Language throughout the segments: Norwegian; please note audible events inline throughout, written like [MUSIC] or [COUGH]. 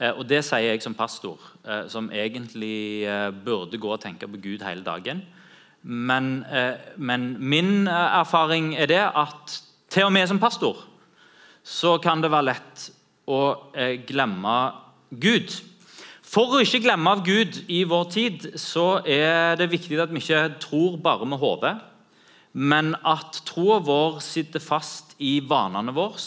Eh, og det sier jeg som pastor, eh, som egentlig eh, burde gå og tenke på Gud hele dagen. Men, men min erfaring er det at til og med som pastor så kan det være lett å glemme Gud. For å ikke glemme av Gud i vår tid så er det viktig at vi ikke tror bare med hodet, men at troa vår sitter fast i vanene våre.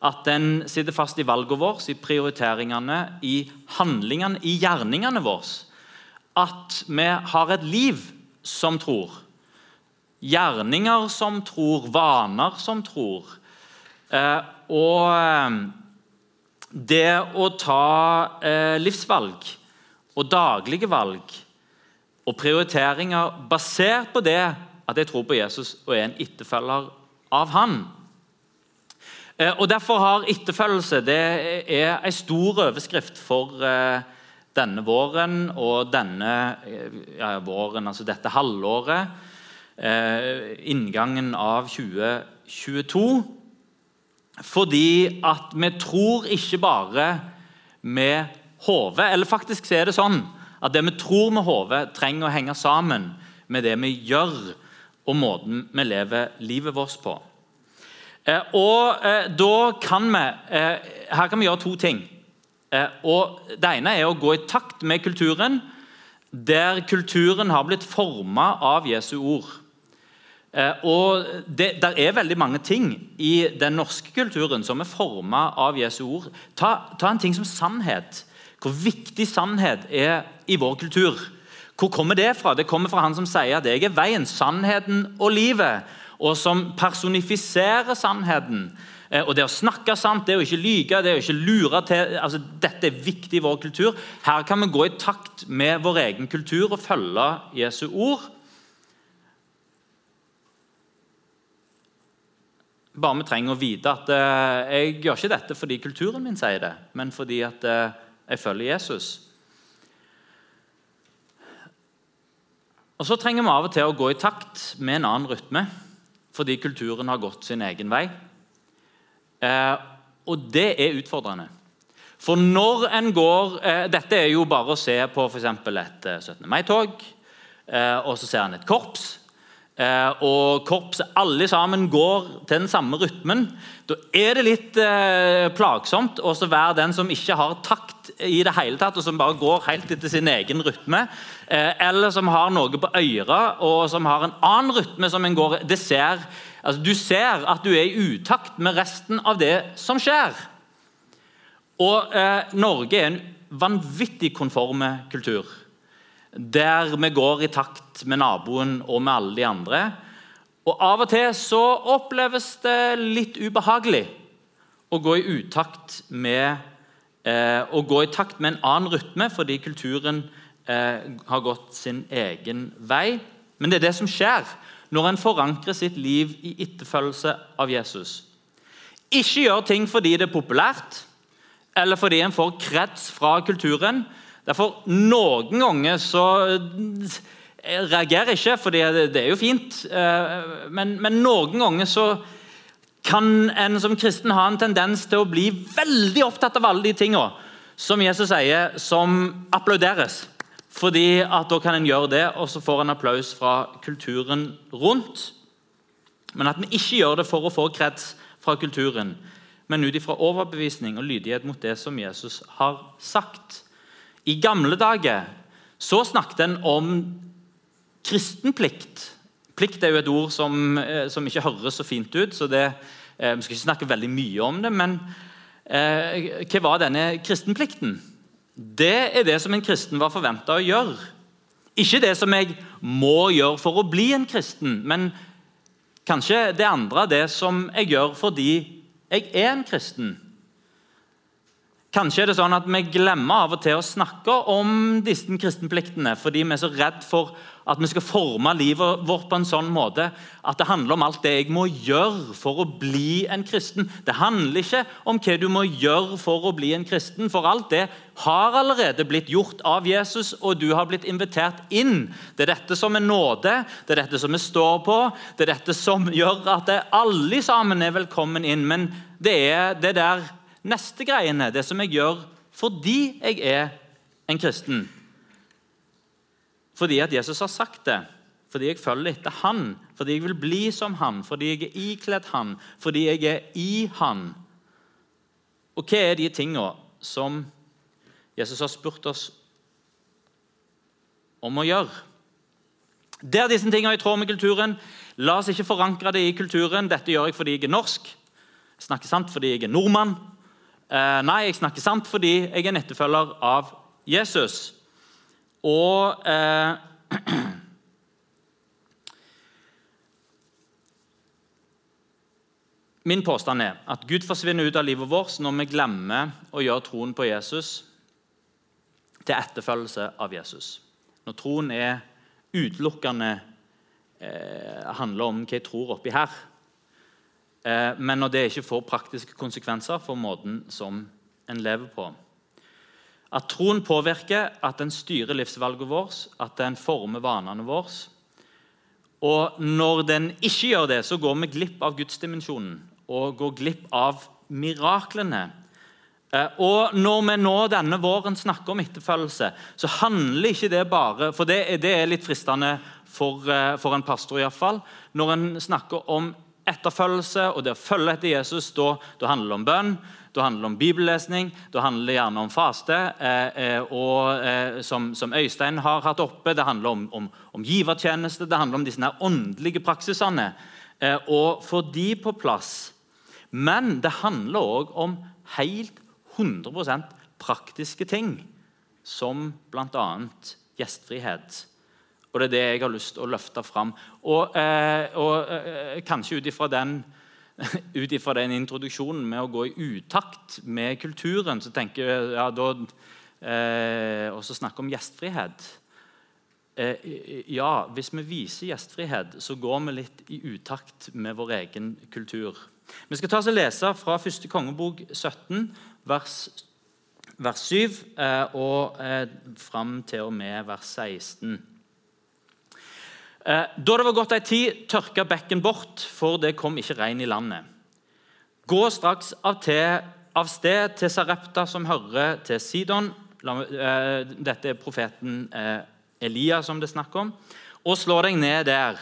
At den sitter fast i valgene våre, i prioriteringene, i handlingene, i gjerningene våre. At vi har et liv som tror. Gjerninger som tror, vaner som tror. Eh, og eh, det å ta eh, livsvalg og daglige valg og prioriteringer basert på det at jeg tror på Jesus og er en etterfølger av han. Eh, og Derfor har etterfølgelse det er en stor overskrift for eh, denne våren og denne eh, ja, våren, altså dette halvåret. Inngangen av 2022. Fordi at vi tror ikke bare med hodet. Eller faktisk er det sånn at det vi tror med hodet, trenger å henge sammen med det vi gjør, og måten vi lever livet vårt på. Eh, og eh, da kan vi eh, Her kan vi gjøre to ting. Og Det ene er å gå i takt med kulturen, der kulturen har blitt forma av Jesu ord. Og det der er veldig mange ting i den norske kulturen som er forma av Jesu ord. Ta, ta, en ting som sannhet. Hvor viktig sannhet er i vår kultur. Hvor kommer det fra? Det kommer fra han som sier at 'jeg er veien, sannheten og livet', og som personifiserer sannheten. Eh, og Det å snakke sant, det å ikke lyge, det å ikke lure til altså Dette er viktig i vår kultur. Her kan vi gå i takt med vår egen kultur og følge Jesu ord. Bare vi trenger å vite at eh, jeg gjør ikke dette fordi kulturen min sier det, men fordi at eh, jeg følger Jesus. Og Så trenger vi av og til å gå i takt med en annen rytme fordi kulturen har gått sin egen vei. Eh, og det er utfordrende. For når en går eh, Dette er jo bare å se på f.eks. et eh, 17. mai-tog, eh, og så ser en et korps. Eh, og korpset alle sammen går til den samme rytmen. Da er det litt eh, plagsomt å være den som ikke har takt i det hele tatt, og som bare går helt etter sin egen rytme. Eh, eller som har noe på øret og som har en annen rytme som en går ser, altså, Du ser at du er i utakt med resten av det som skjer. Og eh, Norge er en vanvittig konforme kultur der vi går i takt med naboen og med alle de andre. Og Av og til så oppleves det litt ubehagelig å gå i utakt med eh, å gå i takt med en annen rytme fordi kulturen eh, har gått sin egen vei. Men det er det som skjer når en forankrer sitt liv i etterfølgelse av Jesus. Ikke gjør ting fordi det er populært, eller fordi en får krets fra kulturen, Derfor, Noen ganger så jeg reagerer ikke, for det er jo fint. Eh, men, men, noen ganger så kan en som kristen ha en tendens til å bli veldig opptatt av alle de tingene som Jesus sier, som applauderes. Fordi at Da kan en gjøre det, og så får en applaus fra kulturen rundt. Men at en ikke gjør det for å få krets fra kulturen, men ut ifra overbevisning og lydighet mot det som Jesus har sagt. I gamle dager så snakket en om kristenplikt. Plikt er jo et ord som, eh, som ikke høres så fint ut, så det, eh, vi skal ikke snakke veldig mye om det. Men eh, hva var denne kristenplikten? Det er det som en kristen var forventa å gjøre. Ikke det som jeg må gjøre for å bli en kristen, men kanskje det andre, det som jeg gjør fordi jeg er en kristen. Kanskje er det sånn at vi glemmer av og til å snakke om disse kristenpliktene fordi vi er så redd for at vi skal forme livet vårt på en sånn måte at det handler om alt det jeg må gjøre for å bli en kristen. Det handler ikke om hva du må gjøre for å bli en kristen, for alt det har allerede blitt gjort av Jesus, og du har blitt invitert inn. Det er dette som er nåde, det er dette som vi står på, det er dette som gjør at alle sammen er velkommen inn. Men det er det der neste greiene, det som jeg gjør fordi jeg er en kristen. Fordi at Jesus har sagt det, fordi jeg følger etter han, fordi jeg vil bli som han, fordi jeg er ikledd han, fordi jeg er i han. Og hva er de tingene som Jesus har spurt oss om å gjøre? Der disse tingene er i tråd med kulturen. La oss ikke forankre det i kulturen. Dette gjør jeg fordi jeg er norsk. Jeg snakker sant fordi jeg er nordmann. Eh, nei, jeg snakker sant fordi jeg er nettefølger av Jesus. Og eh, [CLEARS THROAT] Min påstand er at Gud forsvinner ut av livet vårt når vi glemmer å gjøre troen på Jesus til etterfølgelse av Jesus. Når troen er utelukkende eh, handler om hva jeg tror oppi her. Eh, men når det ikke får praktiske konsekvenser for måten som en lever på. At troen påvirker, at den styrer livsvalget vårt, at den former vanene våre. Og når den ikke gjør det, så går vi glipp av gudsdimensjonen og går glipp av miraklene. Eh, og Når vi nå denne våren snakker om etterfølgelse, så handler ikke det bare For det, er litt fristende for, eh, for en pastor, iallfall. Når en snakker om etterfølgelse og det å følge etter Jesus, da, da handler det om bønn, da handler det om bibellesning, da handler det gjerne om faste. Eh, eh, og eh, som, som, Øystein har hatt oppe, det handler om, om, om givertjeneste, det handler om disse åndelige praksisene. Eh, og få de på plass. Men det handler òg om helt 100% praktiske ting, som bl.a. gjestfrihet. Og det er det jeg har lyst til å løfte fram. Og, eh, og eh, kanskje ut ifra den, [LAUGHS] den, introduksjonen med å gå i utakt med kulturen, så tenker jeg ja, da eh, Og så snakke om gjestfrihet. Eh, ja, hvis vi viser gjestfrihet, så går vi litt i utakt med vår egen kultur. Vi skal ta oss og lese fra 1. kongebok 17, vers, vers 7, eh, og eh, fram til og med vers 16. Eh, da det var gått ei tid, tørka bekken bort, for det kom ikke regn i landet. Gå straks av, til, av sted til Sarepta, som hører til Sidon. Eh, dette er profeten eh, Elia som det er snakk om. Og slå deg ned der.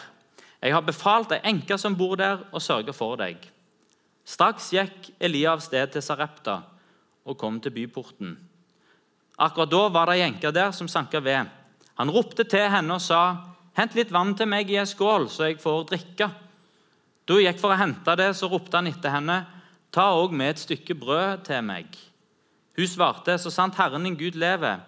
Jeg har befalt ei enke som bor der, å sørge for deg. Straks gikk Elia av sted til Sarepta og kom til byporten. Akkurat da var det ei enke der som sanka ved. Han ropte til henne og sa, Hent litt vann til meg i ei skål, så jeg får drikke. Da hun gikk for å hente det, så ropte han etter henne. Ta òg med et stykke brød til meg. Hun svarte, så sant Herren din Gud lever.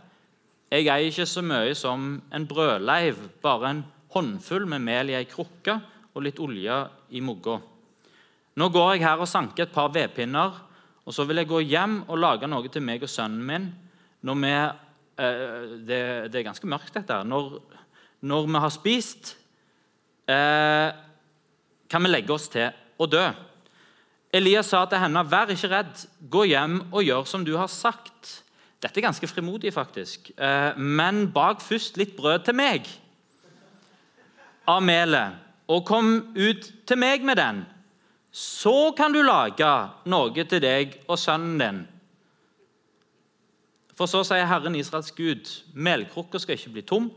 Jeg eier ikke så mye som en brødleiv, bare en håndfull med mel i ei krukke og litt olje i mugga. Nå går jeg her og sanker et par vedpinner, og så vil jeg gå hjem og lage noe til meg og sønnen min. Når vi, eh, det, det, er ganske mørkt, dette. Når når vi har spist, eh, kan vi legge oss til å dø. Elias sa til henne, 'Vær ikke redd. Gå hjem og gjør som du har sagt.' Dette er ganske frimodig, faktisk. Eh, men bak først litt brød til meg av melet, og kom ut til meg med den. Så kan du lage noe til deg og sønnen din. For så sier Herren Israels Gud, melkrukka skal ikke bli tom,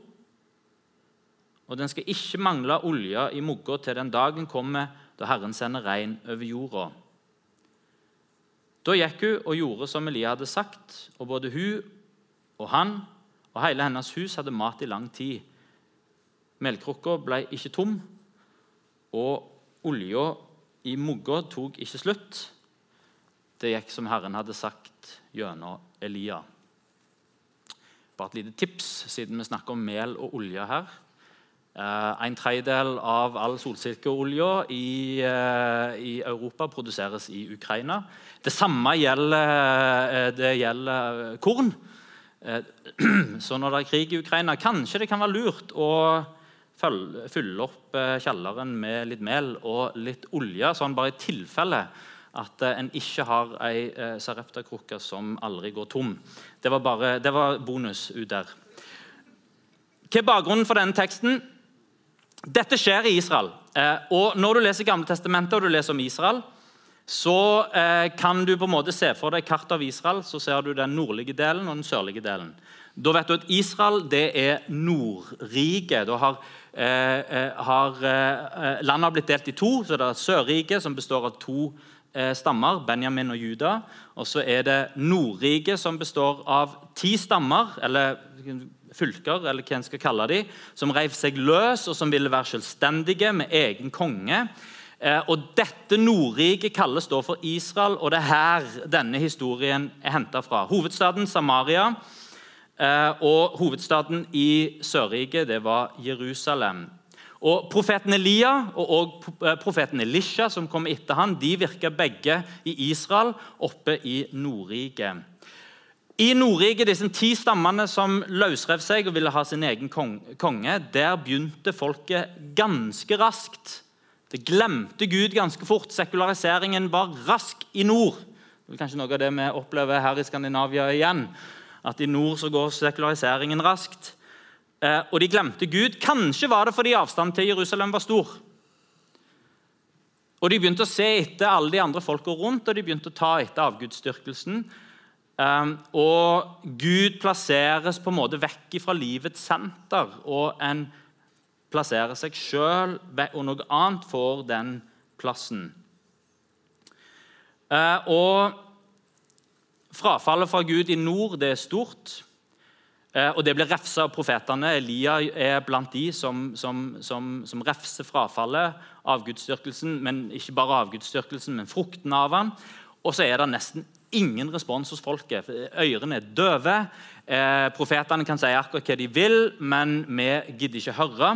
og den skal ikke mangle olje i mugga til den dagen kommer da Herren sender regn over jorda. Da gikk hun og gjorde som Elia hadde sagt, og både hun og han og hele hennes hus hadde mat i lang tid. Melkrukka ble ikke tom, og olja i mugga tok ikke slutt. Det gikk som Herren hadde sagt gjennom Elia. Bare et lite tips, siden vi snakker om mel og olje her. Eh, en tredjedel av all solsikkeolje i, eh, i, Europa produseres i Ukraina. Det samme gjelder, det gjelder korn. [CLEARS THROAT] Så når det er krig i Ukraina, kanskje det kan være lurt å fylle opp kjelleren med litt mel og litt olje, sånn bare i tilfelle at en ikke har ei sareptakrukke som aldri går tom. Det var, bare, det var bonus ut der. Hva er bakgrunnen for denne teksten? Dette skjer i Israel. Eh, og Når du leser Gamle testamentet og du leser om Israel, så eh, kan du på en måte se for deg kartet av Israel. Så ser du den nordlige delen og den sørlige delen. Da vet du at Israel det er Nordriket. Da har, eh, har landet har blitt delt i to. så Det er Sørriket, som består av to stammer, Benjamin og Juda. Og så er det Nordriket, som består av ti stammer, eller fylker, eller hva en skal kalle de, som reiv seg løs, og som ville være selvstendige med egen konge. Eh, og Dette Nordriket kalles da for Israel, og det er her denne historien er henta fra. Hovedstaden Samaria eh, og hovedstaden i Sørriket det var Jerusalem. Og Profeten Elia og eh, profeten Elisha, som kom etter han, de virka begge i Israel, oppe i Nordriket. I Nordrike, disse ti stammene som løsrev seg og ville ha sin egen konge, der begynte folket ganske raskt. Det glemte Gud ganske fort. Sekulariseringen var rask i nord. Det er kanskje noe av det vi opplever her i Skandinavia igjen. At i nord så går sekulariseringen raskt. Eh, og de glemte Gud. Kanskje var det fordi avstanden til Jerusalem var stor. Og De begynte å se etter alle de andre folka rundt og de begynte å ta etter avgudsdyrkelsen. Um, og Gud plasseres på en måte vekk fra livets senter, og en plasserer seg sjøl, og noe annet får den plassen. Uh, og Frafallet fra Gud i nord det er stort, uh, og det blir refsa av profetene. Elia er blant de som, som, som, som refser frafallet, avgudsdyrkelsen, men ikke bare avgudsdyrkelsen, men frukten av han. Og så er det nesten ingen respons hos folket. Ørene er døve. Eh, profetene kan si akkurat hva de vil, men vi gidder ikke høre.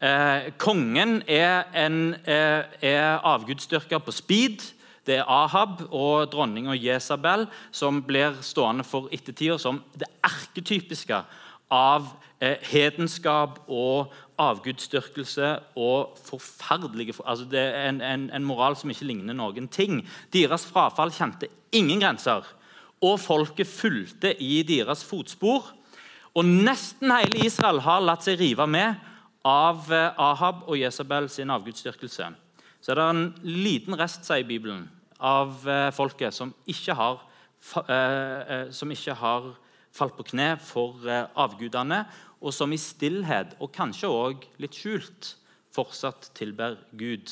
Eh, kongen er, en, eh, er avgudsdyrker på speed. Det er Ahab og dronninga Jesabel som blir stående for ettertida som det erketypiske av eh, hedenskap og avgudsdyrkelse og forferdelige altså Det er en, en, en, moral som ikke ligner noen ting. Deres frafall kjente ingen grenser, og folket fulgte i deres fotspor. Og nesten hele Israel har latt seg rive med av eh, Ahab og Jesabel sin avgudsdyrkelse. Så er det en liten rest sier Bibelen, av eh, folket som ikke har, som ikke har falt på kne for avgudene, og som i stillhet, og kanskje òg litt skjult, fortsatt tilber Gud.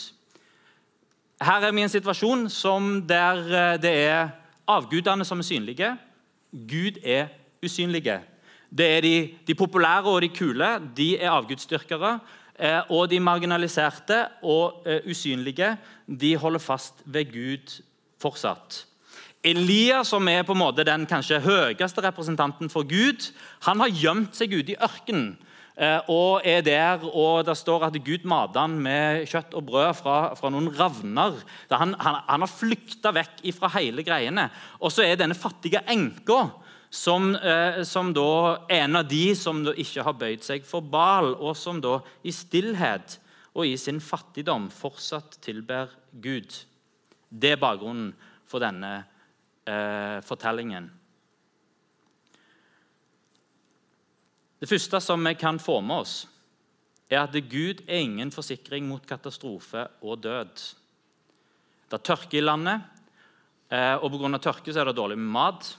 Her er vi i en situasjon der eh, det er avgudene som er synlige. Gud er usynlige. Det er de, de populære og de kule de er avgudsdyrkere. Eh, og de marginaliserte og eh, usynlige de holder fast ved Gud fortsatt. Elia, som er på en måte den kanskje høyeste representanten for Gud, han har gjemt seg ute i ørkenen eh, og er der, og Det står at Gud matet han med kjøtt og brød fra, fra noen ravner. Han, han, han, har flykta vekk fra hele greiene. Og så er denne fattige enka som, eh, som da er en av de som ikke har bøyd seg for Bal, og som da i stillhet og i sin fattigdom fortsatt tilber Gud. Det er bakgrunnen for denne eh, fortellingen. Det første som vi kan få med oss, er at Gud er ingen forsikring mot katastrofe og død. Det er tørke i landet, eh, og pga. tørke er det dårlig med mat.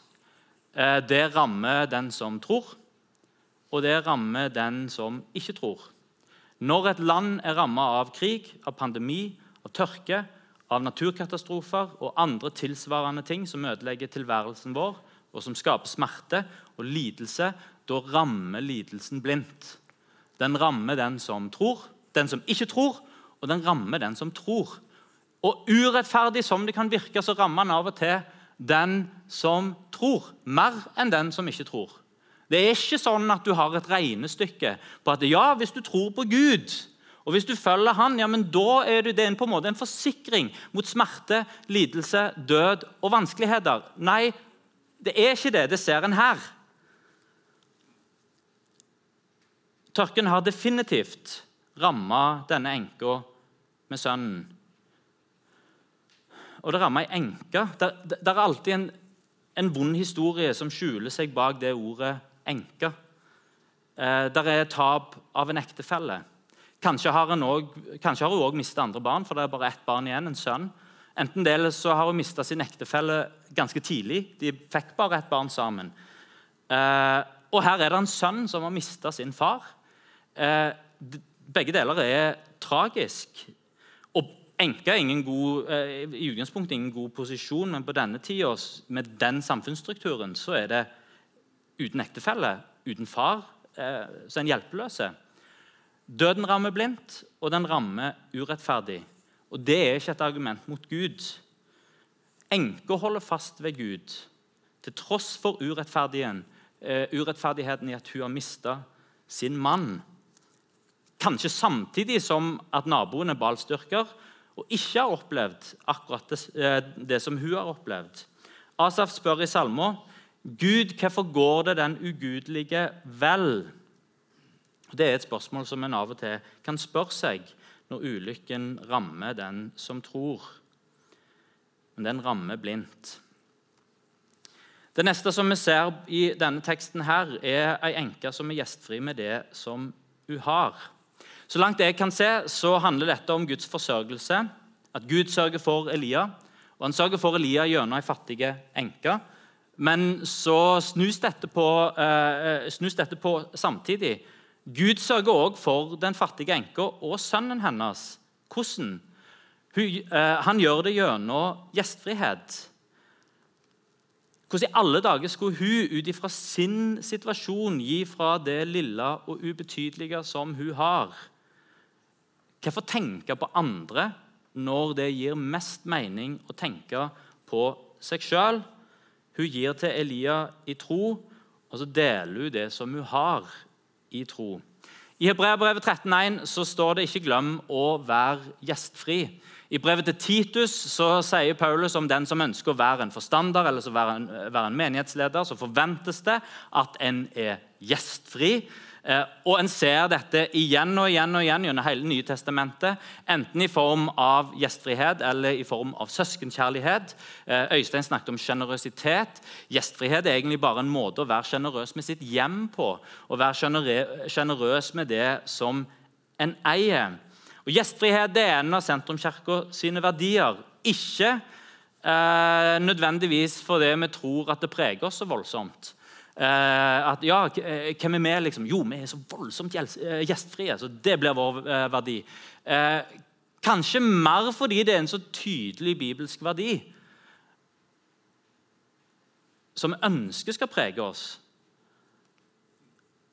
Eh, det rammer den som tror, og det rammer den som ikke tror. Når et land er rammet av krig, av pandemi, av tørke, av naturkatastrofer og andre tilsvarende ting som ødelegger tilværelsen vår, og som skaper smerte og lidelse, da rammer lidelsen blindt. Den rammer den som tror, den som ikke tror, og den rammer den som tror. Og urettferdig som det kan virke, så rammer den av og til den som tror, mer enn den som ikke tror. Det er ikke sånn at du har et regnestykke på at ja, hvis du tror på Gud, og hvis du følger Han, ja, men da er det på en måte en forsikring mot smerte, lidelse, død og vanskeligheter. Nei, det er ikke det. Det ser en her. Tørken har definitivt ramma denne enka med sønnen. Og det ramma ei enke. Det, er alltid en, en, vond historie som skjuler seg bak det ordet enke. Eh, der er tap av en ektefelle. Kanskje har, hun òg mista andre barn, for det er bare ett barn igjen, en sønn. Enten det eller så har hun mista sin ektefelle ganske tidlig. De fikk bare et barn sammen. Eh, og her er det en sønn som har mista sin far. Eh, begge deler er tragisk. Og enka er ingen god, eh, i utgangspunktet ingen god posisjon, men på denne tida, med den samfunnsstrukturen, så er det uten ektefelle, uten far, eh, så er en hjelpeløse. Døden rammer blindt, og den rammer urettferdig. Og Det er ikke et argument mot Gud. Enker holder fast ved Gud til tross for uh, urettferdigheten i at hun har mista sin mann. Kanskje samtidig som at naboen er balstyrker og ikke har opplevd akkurat det, uh, det som hun har opplevd. Asaf spør i salmen Gud, hvorfor går det den ugudelige vel? Det er et spørsmål som en av og til kan spørre seg når ulykken rammer den som tror. Men den rammer blindt. Det neste som vi ser i denne teksten, her, er ei enke som er gjestfri med det som hun har. Så langt jeg kan se, så handler dette om Guds forsørgelse. At Gud sørger for Elia. Og Han sørger for Elia gjennom ei fattig enke. Men så snus dette på, eh, snus dette på samtidig Gud sørger også for den fattige enka og sønnen hennes. Hvordan? Eh, han gjør det gjennom gjestfrihet. Hvordan i alle dager skulle hun ut ifra sin situasjon gi fra det lille og ubetydelige som hun har? Hvorfor tenke på andre når det gir mest mening å tenke på seg sjøl? Hun gir til Elia i tro, og så deler hun det som hun har, i tro. I Hebreabrevet 13,1 så står det 'ikke glem å være gjestfri'. I brevet til Titus så sier Paulus om den som ønsker å være en forstander eller være en, være en menighetsleder, så forventes det at en er gjestfri. Eh, og En ser dette igjen og igjen og igjen gjennom hele Nye testamentet. Enten i form av gjestfrihet eller i form av søskenkjærlighet. Eh, Øystein snakket om sjenerøsitet. Gjestfrihet er egentlig bare en måte å være sjenerøs med sitt hjem på. Å være sjenerøs med det som en eier. Og Gjestfrihet er en av Sentrumskirka sine verdier. Ikke eh, nødvendigvis fordi vi tror at det preger oss så voldsomt. Eh, at ja, eh, hvem er vi? Liksom? Jo, vi er så voldsomt eh, gjestfrie. så Det blir vår verdi. Kanskje mer fordi det er en så tydelig bibelsk verdi som vi ønsker skal prege oss.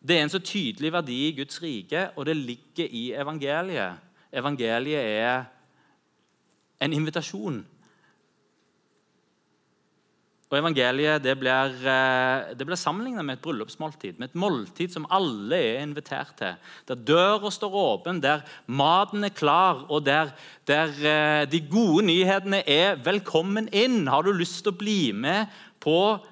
Det er en så tydelig verdi i Guds rike, og det ligger i evangeliet. Evangeliet er en invitasjon og Evangeliet det blir, eh, det blir sammenlignet med et bryllupsmåltid. Med et måltid som alle er invitert til. Der døra står åpen, der maten er klar, og der, der eh, de gode nyhetene er 'velkommen inn'. Har du lyst til å bli med på,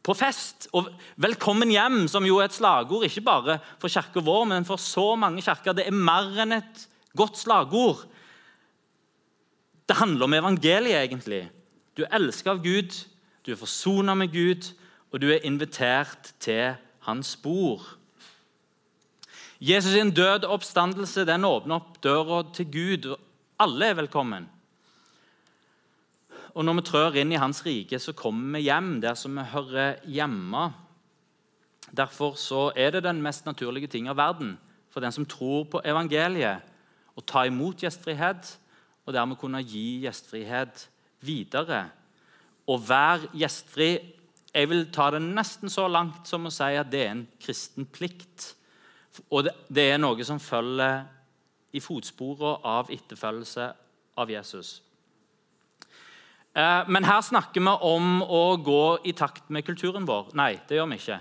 på fest? Og 'velkommen hjem', som jo er et slagord ikke bare for kirka vår, men for så mange kirker. Det er mer enn et godt slagord. Det handler om evangeliet, egentlig. Du er elsket av Gud du er forsona med Gud, og du er invitert til hans bord. Jesus' sin død oppstandelse den åpner opp døra til Gud. og Alle er velkommen. Og Når vi trør inn i Hans rike, så kommer vi hjem der som vi hører hjemme. Derfor så er det den mest naturlige ting av verden for den som tror på evangeliet, å ta imot gjestfrihet og dermed kunne gi gjestfrihet videre å være gjestfri Jeg vil ta det nesten så langt som å si at det er en kristen plikt. Og det, er noe som følger i fotsporene av etterfølgelse av Jesus. Eh, men her snakker vi om å gå i takt med kulturen vår. Nei, det gjør vi ikke.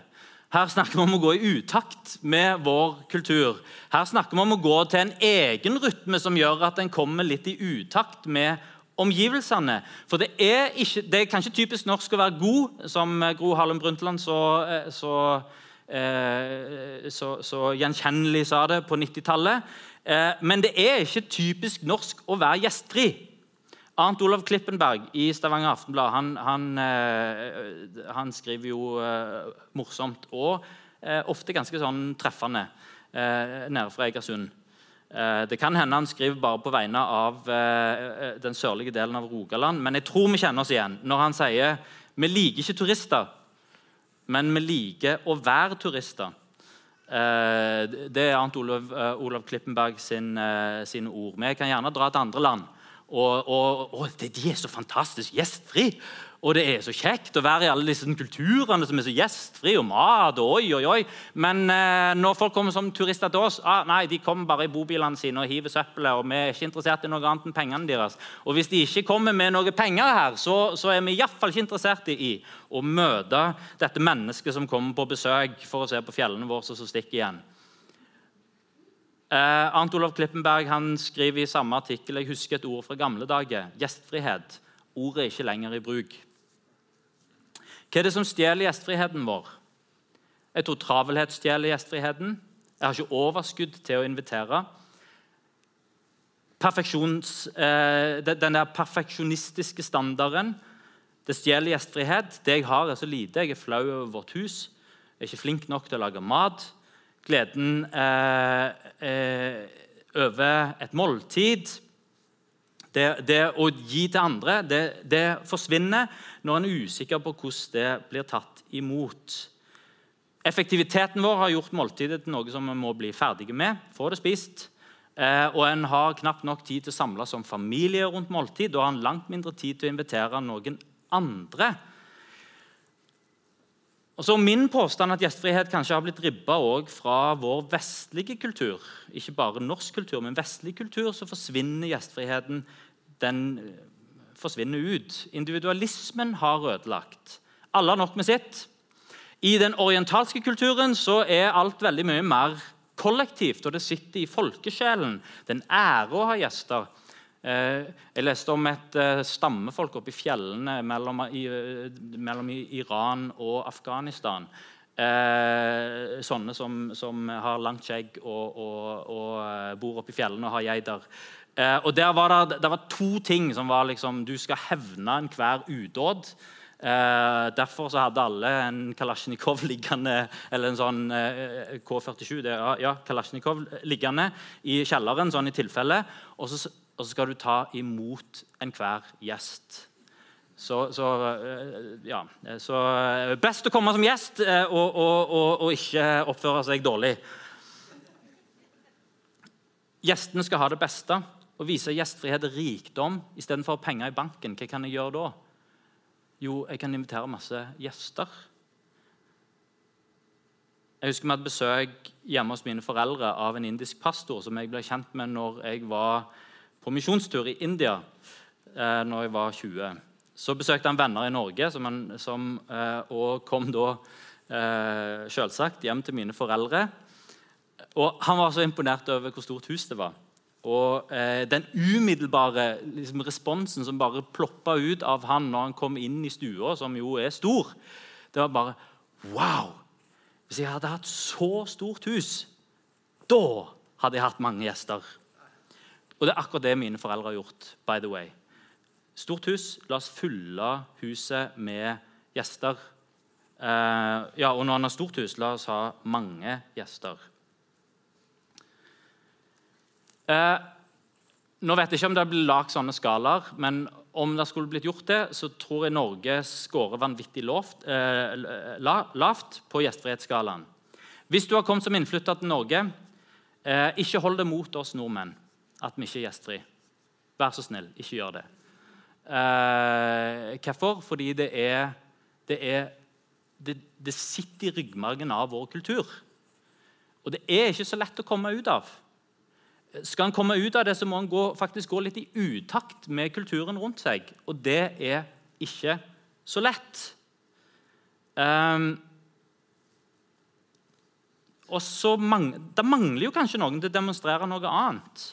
Her snakker vi om å gå i utakt med vår kultur. Her snakker vi om å gå til en egen rytme som gjør at en kommer litt i utakt med omgivelsene. For det er, ikke, det er kanskje typisk norsk å være god, som Gro Harlem Brundtland så, eh, så, eh, så, så gjenkjennelig sa det på 90-tallet. Eh, men det er ikke typisk norsk å være gjestfri. Arnt Olav Klippenberg i Stavanger Aftenblad han, han, han skriver jo morsomt og ofte ganske sånn treffende nede fra Egersund. Det kan hende han skriver bare på vegne av den sørlige delen av Rogaland, men jeg tror vi kjenner oss igjen når han sier vi liker ikke turister, men vi liker å være turister. Det er Arnt Olav, Olav Klippenberg sin, sine ord. Vi kan gjerne dra til andre land og, og, og de er så fantastisk gjestfri. Og det er så kjekt å være i alle disse kulturene som er så gjestfri, og mat og oi, oi, oi. Men eh, når folk kommer som turister til oss, ah, nei, de kommer bare i bobilene sine og hiver søppelet. og vi er ikke interessert i noe annet enn pengene deres. Og hvis de ikke kommer med noe penger her, så, så er vi iallfall ikke interessert i å møte dette mennesket som kommer på besøk for å se på fjellene våre så stikker igjen. Eh, Arnt Olav Klippenberg han skriver i samme artikkel jeg husker et ord fra gamle dager. Gjestfrihet. Ordet er ikke lenger i bruk. Hva er det som stjeler gjestfriheten vår? Jeg tror travelhet stjeler gjestfriheten. Jeg har ikke overskudd til å invitere. Eh, den der perfeksjonistiske standarden det stjeler gjestfrihet. Det jeg har, er så lite. Jeg er flau over vårt hus. Jeg er ikke flink nok til å lage mat gleden eh, eh, over et måltid. Det, det, å gi til andre det, det, forsvinner når en er usikker på hvordan det blir tatt imot. Effektiviteten vår har gjort måltidet til noe som vi må bli ferdige med. få det spist. Eh, og en har knapt nok tid til å samles som familie rundt måltid. Da har en langt mindre tid til å invitere noen andre og så Min påstand at gjestfrihet kanskje har blitt ribba fra vår vestlige kultur. Ikke bare norsk kultur, men vestlig kultur, så forsvinner gjestfriheten den eh, forsvinner ut. Individualismen har ødelagt. Alle har nok med sitt. I den orientalske kulturen så er alt veldig mye mer kollektivt, og det sitter i folkesjelen. Det er en ære å ha gjester. Eh, jeg leste om et eh, stammefolk oppe i fjellene mellom, mellom Iran og Afghanistan. Eh, sånne som, som, har langt skjegg og, og, og bor oppe i fjellene og har geiter. Eh, og der var det, det, var to ting som var liksom Du skal hevne enhver udåd. Eh, derfor så hadde alle en Kalasjnikov liggende eller en sånn eh, K47 det, ja, Kalasjnikov liggende i kjelleren, sånn i tilfelle. Og så og så skal du ta imot enhver gjest. Så, så, eh, ja, så eh, best å komme som gjest eh, og, og, og, og, ikke oppføre seg dårlig. Gjestene skal ha det beste og vise gjestfrihet og rikdom istedenfor penger i banken. Hva kan jeg gjøre da? Jo, jeg kan invitere masse gjester. Jeg husker Vi hadde besøk hjemme hos mine foreldre av en indisk pastor som jeg ble kjent med når jeg var på misjonstur i India eh, når jeg var 20. Så besøkte han venner i Norge, som han, som, eh, og kom da eh, selvsagt hjem til mine foreldre. Og Han var så imponert over hvor stort hus det var. Og eh, Den umiddelbare liksom, responsen som bare ploppa ut av han når han kom inn i stua, som jo er stor, det var bare Wow! Hvis jeg hadde hatt så stort hus, da hadde jeg hatt mange gjester. Og det er akkurat det mine foreldre har gjort. by the way. Stort hus. La oss fylle huset med gjester. Uh, ja, og når han har stort hus, la oss ha mange gjester. Uh, nå vet jeg ikke om det blir lagd sånne skalaer, men om det skulle blitt gjort det, så tror jeg Norge scorer vanvittig lavt, eh, lavt på gjestfrihetsskalaen. Hvis du har kommet som innflytter til Norge, eh, ikke hold det mot oss nordmenn at vi ikke er gjestfrie. Vær så snill, ikke gjør det. Eh, hvorfor? Fordi det er, det, er det, det, sitter i ryggmargen av vår kultur. Og det er ikke så lett å komme ut av. Skal en komme ut av det, så må en gå, faktisk gå litt i utakt med kulturen rundt seg. Og det er ikke så lett. Um, Og så mang Det mangler jo kanskje noen til å demonstrere noe annet.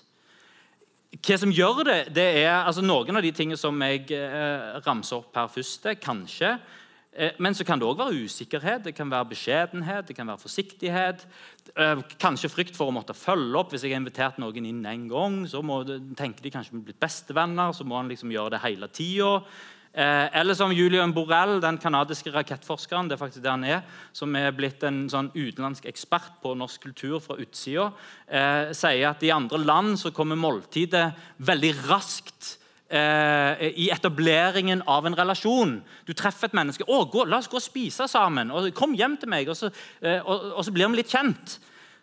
Hva som gjør det, det er altså Noen av de tingene som jeg eh, ramser opp her først, kanskje. Eh, men så kan det òg være usikkerhet, det kan være beskjedenhet, det kan være forsiktighet. Eh, kanskje frykt for å måtte følge opp. Hvis jeg har invitert noen inn en gang, så må, tenker de kanskje vi er blitt bestevenner, så må han liksom gjøre det hele tida. Eh, eller som Julian Borrell, den kanadiske rakettforskeren, det er faktisk det han er, som er blitt en sånn utenlandsk ekspert på norsk kultur fra utsida, eh, sier at i andre land så kommer måltidet veldig raskt eh, i etableringen av en relasjon. Du treffer et menneske. Å, gå, 'La oss gå og spise sammen.' Og 'Kom hjem til meg.' Og så, eh, og, og så blir vi litt kjent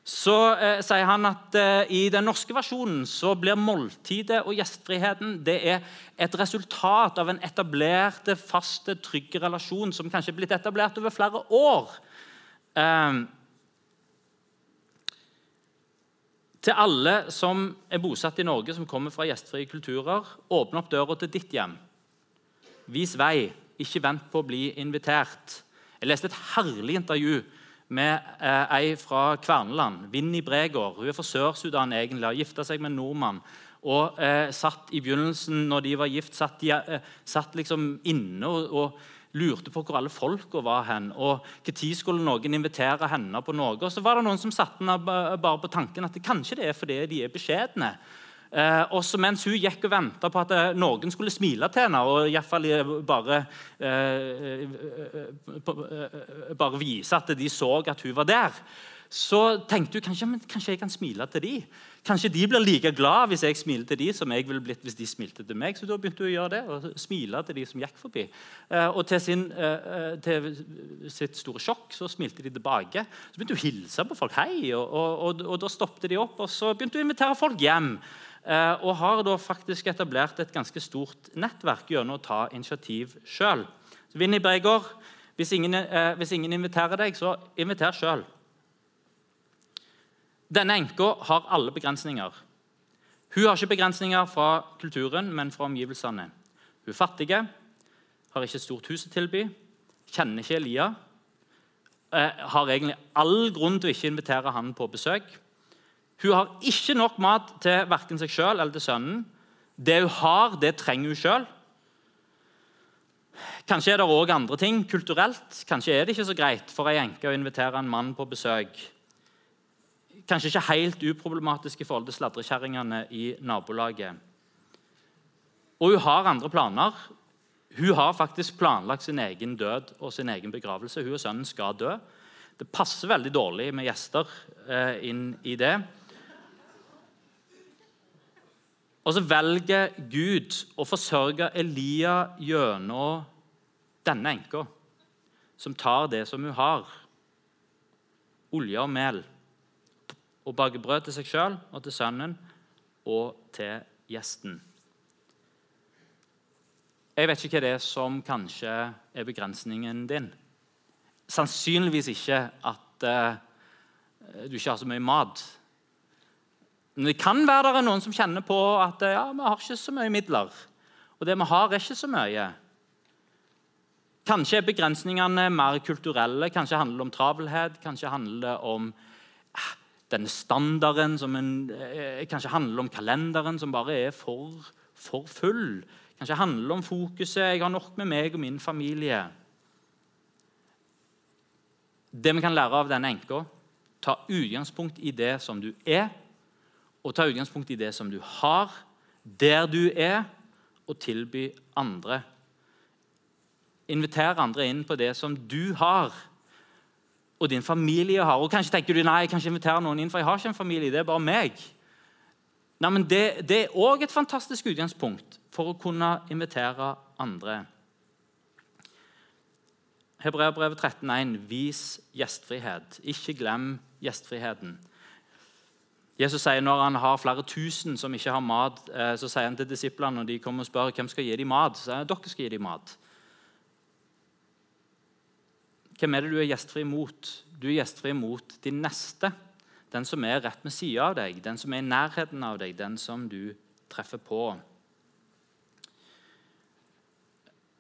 så eh, sier han at eh, i den norske versjonen så blir måltidet og gjestfriheten det er et resultat av en etablert, fast, trygg relasjon som kanskje er blitt etablert over flere år. Eh, til alle som er bosatt i Norge, som kommer fra gjestfrie kulturer, åpne opp døra til ditt hjem. Vis vei, ikke vent på å bli invitert. Jeg leste et herlig intervju med eh, ei fra Kverneland, Vinni Bregård. Hun er fra Sør-Sudan, egentlig, har gifta seg med en nordmann. Og eh, satt i begynnelsen, når de var gift, satt, de, eh, satt liksom inne og, og, lurte på hvor alle folka var hen. Og Når skulle noen invitere henne på noe? Og så var det noen som satte henne bare på tanken at kanskje det er fordi de er beskjedne. Eh, også mens hun gikk og venta på at eh, noen skulle smile til henne og i fall bare, eh, eh, bare vise at de så at hun var der, så tenkte hun kanskje, kanskje jeg kan smile til de. Kanskje de blir like glad hvis jeg smiler til de som jeg ville blitt hvis de smilte til meg. Så da begynte hun å gjøre det, og smile til de som gikk forbi. Eh, og til, sin, eh, til, sitt store sjokk så smilte de tilbake. Så begynte hun å hilse på folk. Hei, og, og, og, og da stoppet de opp, og så begynte hun å invitere folk hjem. Eh, og har da faktisk etablert et ganske stort nettverk gjennom å ta initiativ sjøl. Vinni Bregård, hvis ingen, eh, hvis ingen inviterer deg, så inviter sjøl. Denne enka har alle begrensninger. Hun har ikke begrensninger fra kulturen, men fra omgivelsene. Hun er fattig, har ikke stort hus å tilby, kjenner ikke Elia. Eh, har egentlig all grunn til å ikke invitere han på besøk. Hun har ikke nok mat til verken seg sjøl eller til sønnen. Det hun har, det trenger hun sjøl. Kanskje er det òg andre ting kulturelt. Kanskje er det ikke så greit for ei enke å invitere en mann på besøk. Kanskje ikke helt uproblematisk i forhold til sladrekjerringene i nabolaget. Og hun har andre planer. Hun har faktisk planlagt sin egen død og sin egen begravelse. Hun og sønnen skal dø. Det passer veldig dårlig med gjester eh, inn i det. Og så velger Gud å forsørge Elia gjennom denne enka, som tar det som hun har, olje og mel, og baker brød til seg sjøl og til sønnen og til gjesten. Jeg vet ikke hva det er som kanskje er begrensningen din. Sannsynligvis ikke at uh, du ikke har så mye mat men det kan være det er noen som kjenner på at ja, vi har ikke så mye midler. Og det vi har, er ikke så mye. Kanskje er begrensningene mer kulturelle, kanskje handler det om travelhet. Kanskje handler det om eh, denne standarden som en, eh, Kanskje handler det om kalenderen som bare er for, for full. Kanskje handler det om fokuset 'jeg har nok med meg og min familie'. Det vi kan lære av denne enka, ta utgangspunkt i det som du er, og ta utgangspunkt i det som du har, der du er, og tilby andre. Inviter andre inn på det som du har, og din familie har. Og Kanskje tenker du nei, jeg kan ikke invitere noen inn, for jeg har ikke en familie. det er bare meg. Nei, men Det, det er òg et fantastisk utgangspunkt for å kunne invitere andre. Hebreabrevet 13,1.: Vis gjestfrihet. Ikke glem gjestfriheten. Jesus sier Når han har flere tusen som ikke har mat, eh, så sier han til disiplene når de kommer og spør hvem skal gi dem mat, så sier han dere skal gi dem mat. Hvem er det du er gjestfri mot? Du er gjestfri mot din neste. Den som er rett ved sida av deg, den som er i nærheten av deg, den som du treffer på.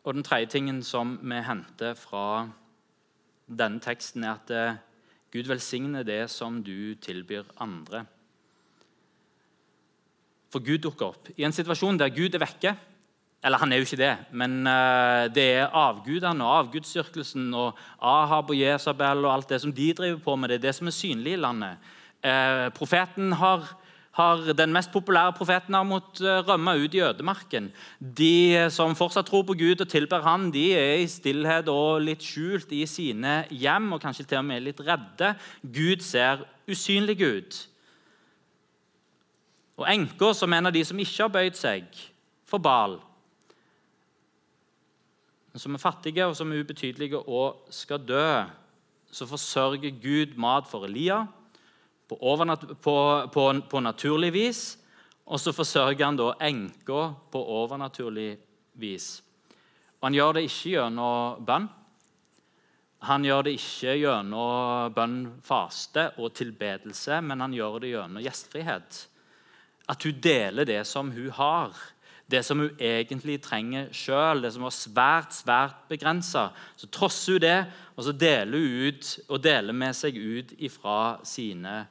Og Den tredje tingen som vi henter fra denne teksten, er at eh, Gud velsigne det som du tilbyr andre. For Gud dukker opp i en situasjon der Gud er vekke. Eller han er jo ikke det, men uh, det er avgudene og avgudsdyrkelsen og Ahab og Jesabel og alt det som de driver på med, det er det som er synlig i landet. Uh, profeten har, har, Den mest populære profeten har måttet uh, rømme ut i ødemarken. De som fortsatt tror på Gud og tilber Han, de er i stillhet og litt skjult i sine hjem og kanskje til og med litt redde. Gud ser usynlig ut. Og enka, som en av de som ikke har bøyd seg for Bal, som er fattige og som er ubetydelige og skal dø, så forsørger Gud mat for Elia på, på, på, på naturlig vis, og så forsørger han da enka på overnaturlig vis. Og Han gjør det ikke gjennom bønn. Han gjør det ikke gjennom bønn, faste og tilbedelse, men han gjør det gjennom gjestfrihet. At hun deler det som hun har, det som hun egentlig trenger sjøl, det som var svært svært begrensa. Så trosser hun det, og så deler hun ut og deler med seg ut ifra sine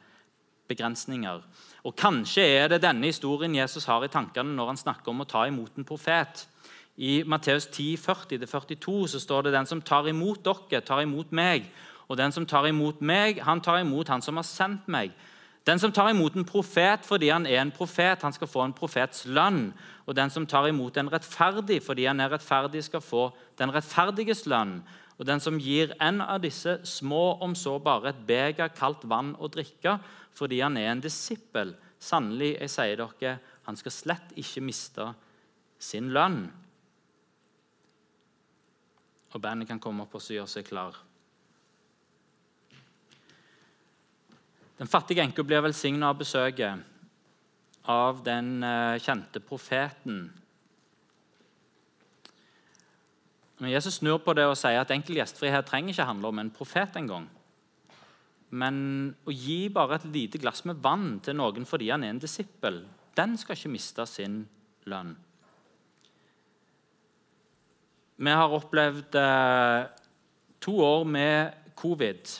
begrensninger. Og Kanskje er det denne historien Jesus har i tankene når han snakker om å ta imot en profet. I Matteus 10, 40-42 så står det den som tar imot dere, tar imot meg. Og den som tar imot meg, han tar imot han som har sendt meg. Den som tar imot en profet fordi han er en profet, han skal få en profets lønn. Og den som tar imot en rettferdig fordi han er rettferdig, skal få den rettferdiges lønn. Og den som gir en av disse små, om så bare et beger kaldt vann å drikke, fordi han er en disippel, sannelig, jeg sier dere, han skal slett ikke miste sin lønn. Og bandet kan komme opp og gjøre seg klar. Den fattige enka blir velsigna av besøket av den eh, kjente profeten. Når Jesus snur på det og sier at enkel gjestfrihet trenger ikke handle om en profet engang, men å gi bare et lite glass med vann til noen fordi han er en disippel, den skal ikke miste sin lønn. Vi har opplevd eh, to år med covid.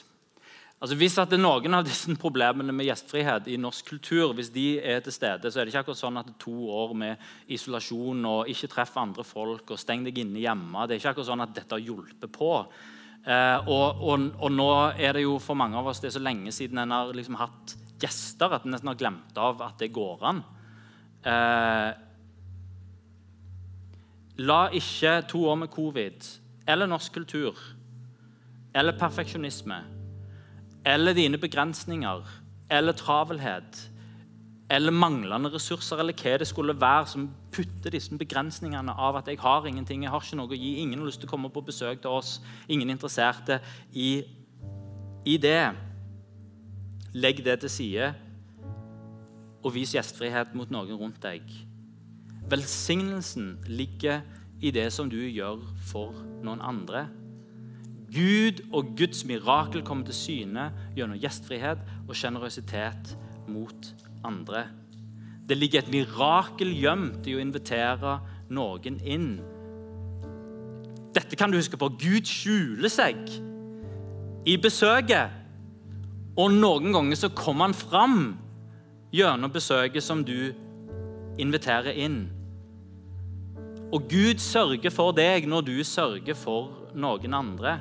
Altså Hvis at det er noen av disse problemene med gjestfrihet i norsk kultur hvis de er til stede, så er det ikke akkurat sånn at to år med isolasjon og ikke treffe andre folk og steng deg inne hjemme. Det er ikke akkurat sånn at dette har hjulpet på. Eh, og, og, og, nå er det jo for mange av oss det er så lenge siden en har liksom hatt gjester at en nesten har glemt av at det går an. Eh, la ikke to år med covid eller norsk kultur eller perfeksjonisme eller dine begrensninger eller travelhet eller manglende ressurser eller hva det skulle være som putter disse begrensningene av at jeg har ingenting, jeg har ikke noe å gi, ingen har lyst til å komme på besøk til oss, ingen er interesserte i, i det. Legg det til side og vis gjestfrihet mot noen rundt deg. Velsignelsen ligger i det som du gjør for noen andre. Gud og Guds mirakel kommer til syne gjennom gjestfrihet og sjenerøsitet mot andre. Det ligger et mirakel gjemt i å invitere noen inn. Dette kan du huske på. Gud skjuler seg i besøket. Og noen ganger så kommer han fram gjennom besøket som du inviterer inn. Og Gud sørger for deg når du sørger for noen andre.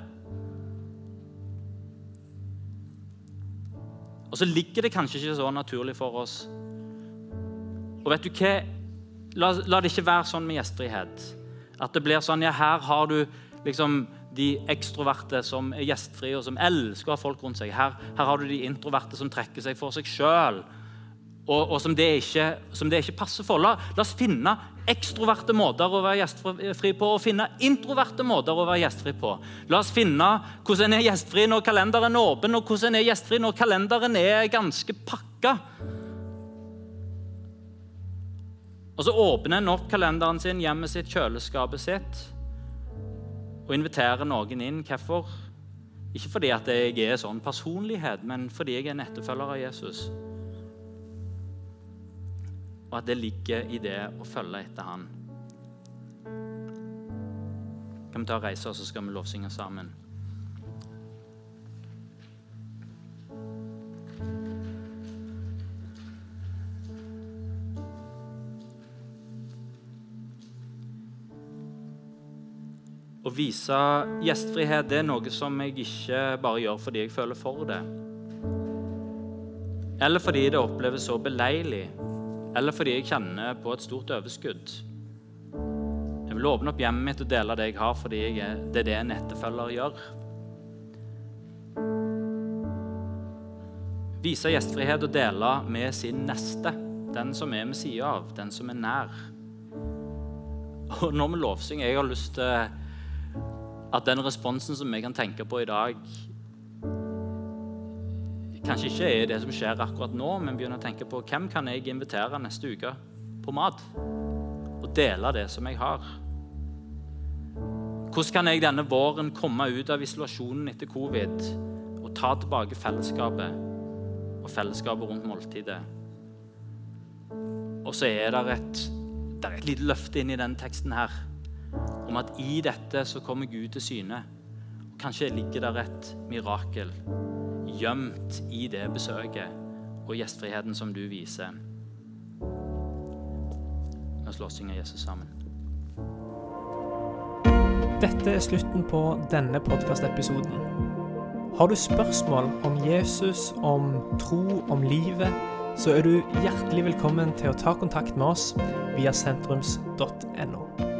Og så ligger det kanskje ikke så naturlig for oss. Og vet du hva? La, la det ikke være sånn med gjestfrihet. At det blir sånn ja, her har du liksom de ekstroverte som er gjestfrie og som elsker å ha folk rundt seg. Her, her har du de introverte som trekker seg for seg sjøl og, og som, det ikke, som, det ikke, passer for. La, la, oss finne ekstroverte måter å være gjestfri på og finne introverte måter å være gjestfri på. La oss finne hvordan en er gjestfri når kalenderen er åpen, og hvordan en er gjestfri når kalenderen er ganske pakka. Og så åpner en opp kalenderen sin, hjemmet sitt, kjøleskapet sitt og inviterer noen inn. Hvorfor? Ikke fordi at jeg er sånn personlighet, men fordi jeg er en etterfølger av Jesus og at det ligger i det å følge etter Han. Kan vi ta og reise oss, så skal vi lovsynge sammen? Å vise gjestfrihet det er noe som jeg ikke bare gjør fordi jeg føler for det, eller fordi det oppleves så beleilig. Eller fordi jeg kjenner på et stort overskudd. Jeg vil åpne opp hjemmet mitt og dele det jeg har, fordi jeg det er det en etterfølger gjør. Vise gjestfrihet og dele med sin neste, den som er ved sida av, den som er nær. Og nå med lovsyng Jeg har lyst til at den responsen som vi kan tenke på i dag, kanskje ikke er det som skjer akkurat nå, men begynner å tenke på hvem kan jeg invitere neste uke på mat? Og dele det som jeg har. Hvordan kan jeg denne våren komme ut av isolasjonen etter covid og ta tilbake fellesskapet og fellesskapet rundt måltidet? Og så er det et, det er et lite løfte inn i denne teksten her om at i dette så kommer Gud til syne. Og kanskje ligger der et mirakel gjemt i det besøket og gjestfriheten som du viser. La oss lovsynge Jesus sammen. Dette er slutten på denne podkastepisoden. Har du spørsmål om Jesus, om tro, om livet, så er du hjertelig velkommen til å ta kontakt med oss via sentrums.no.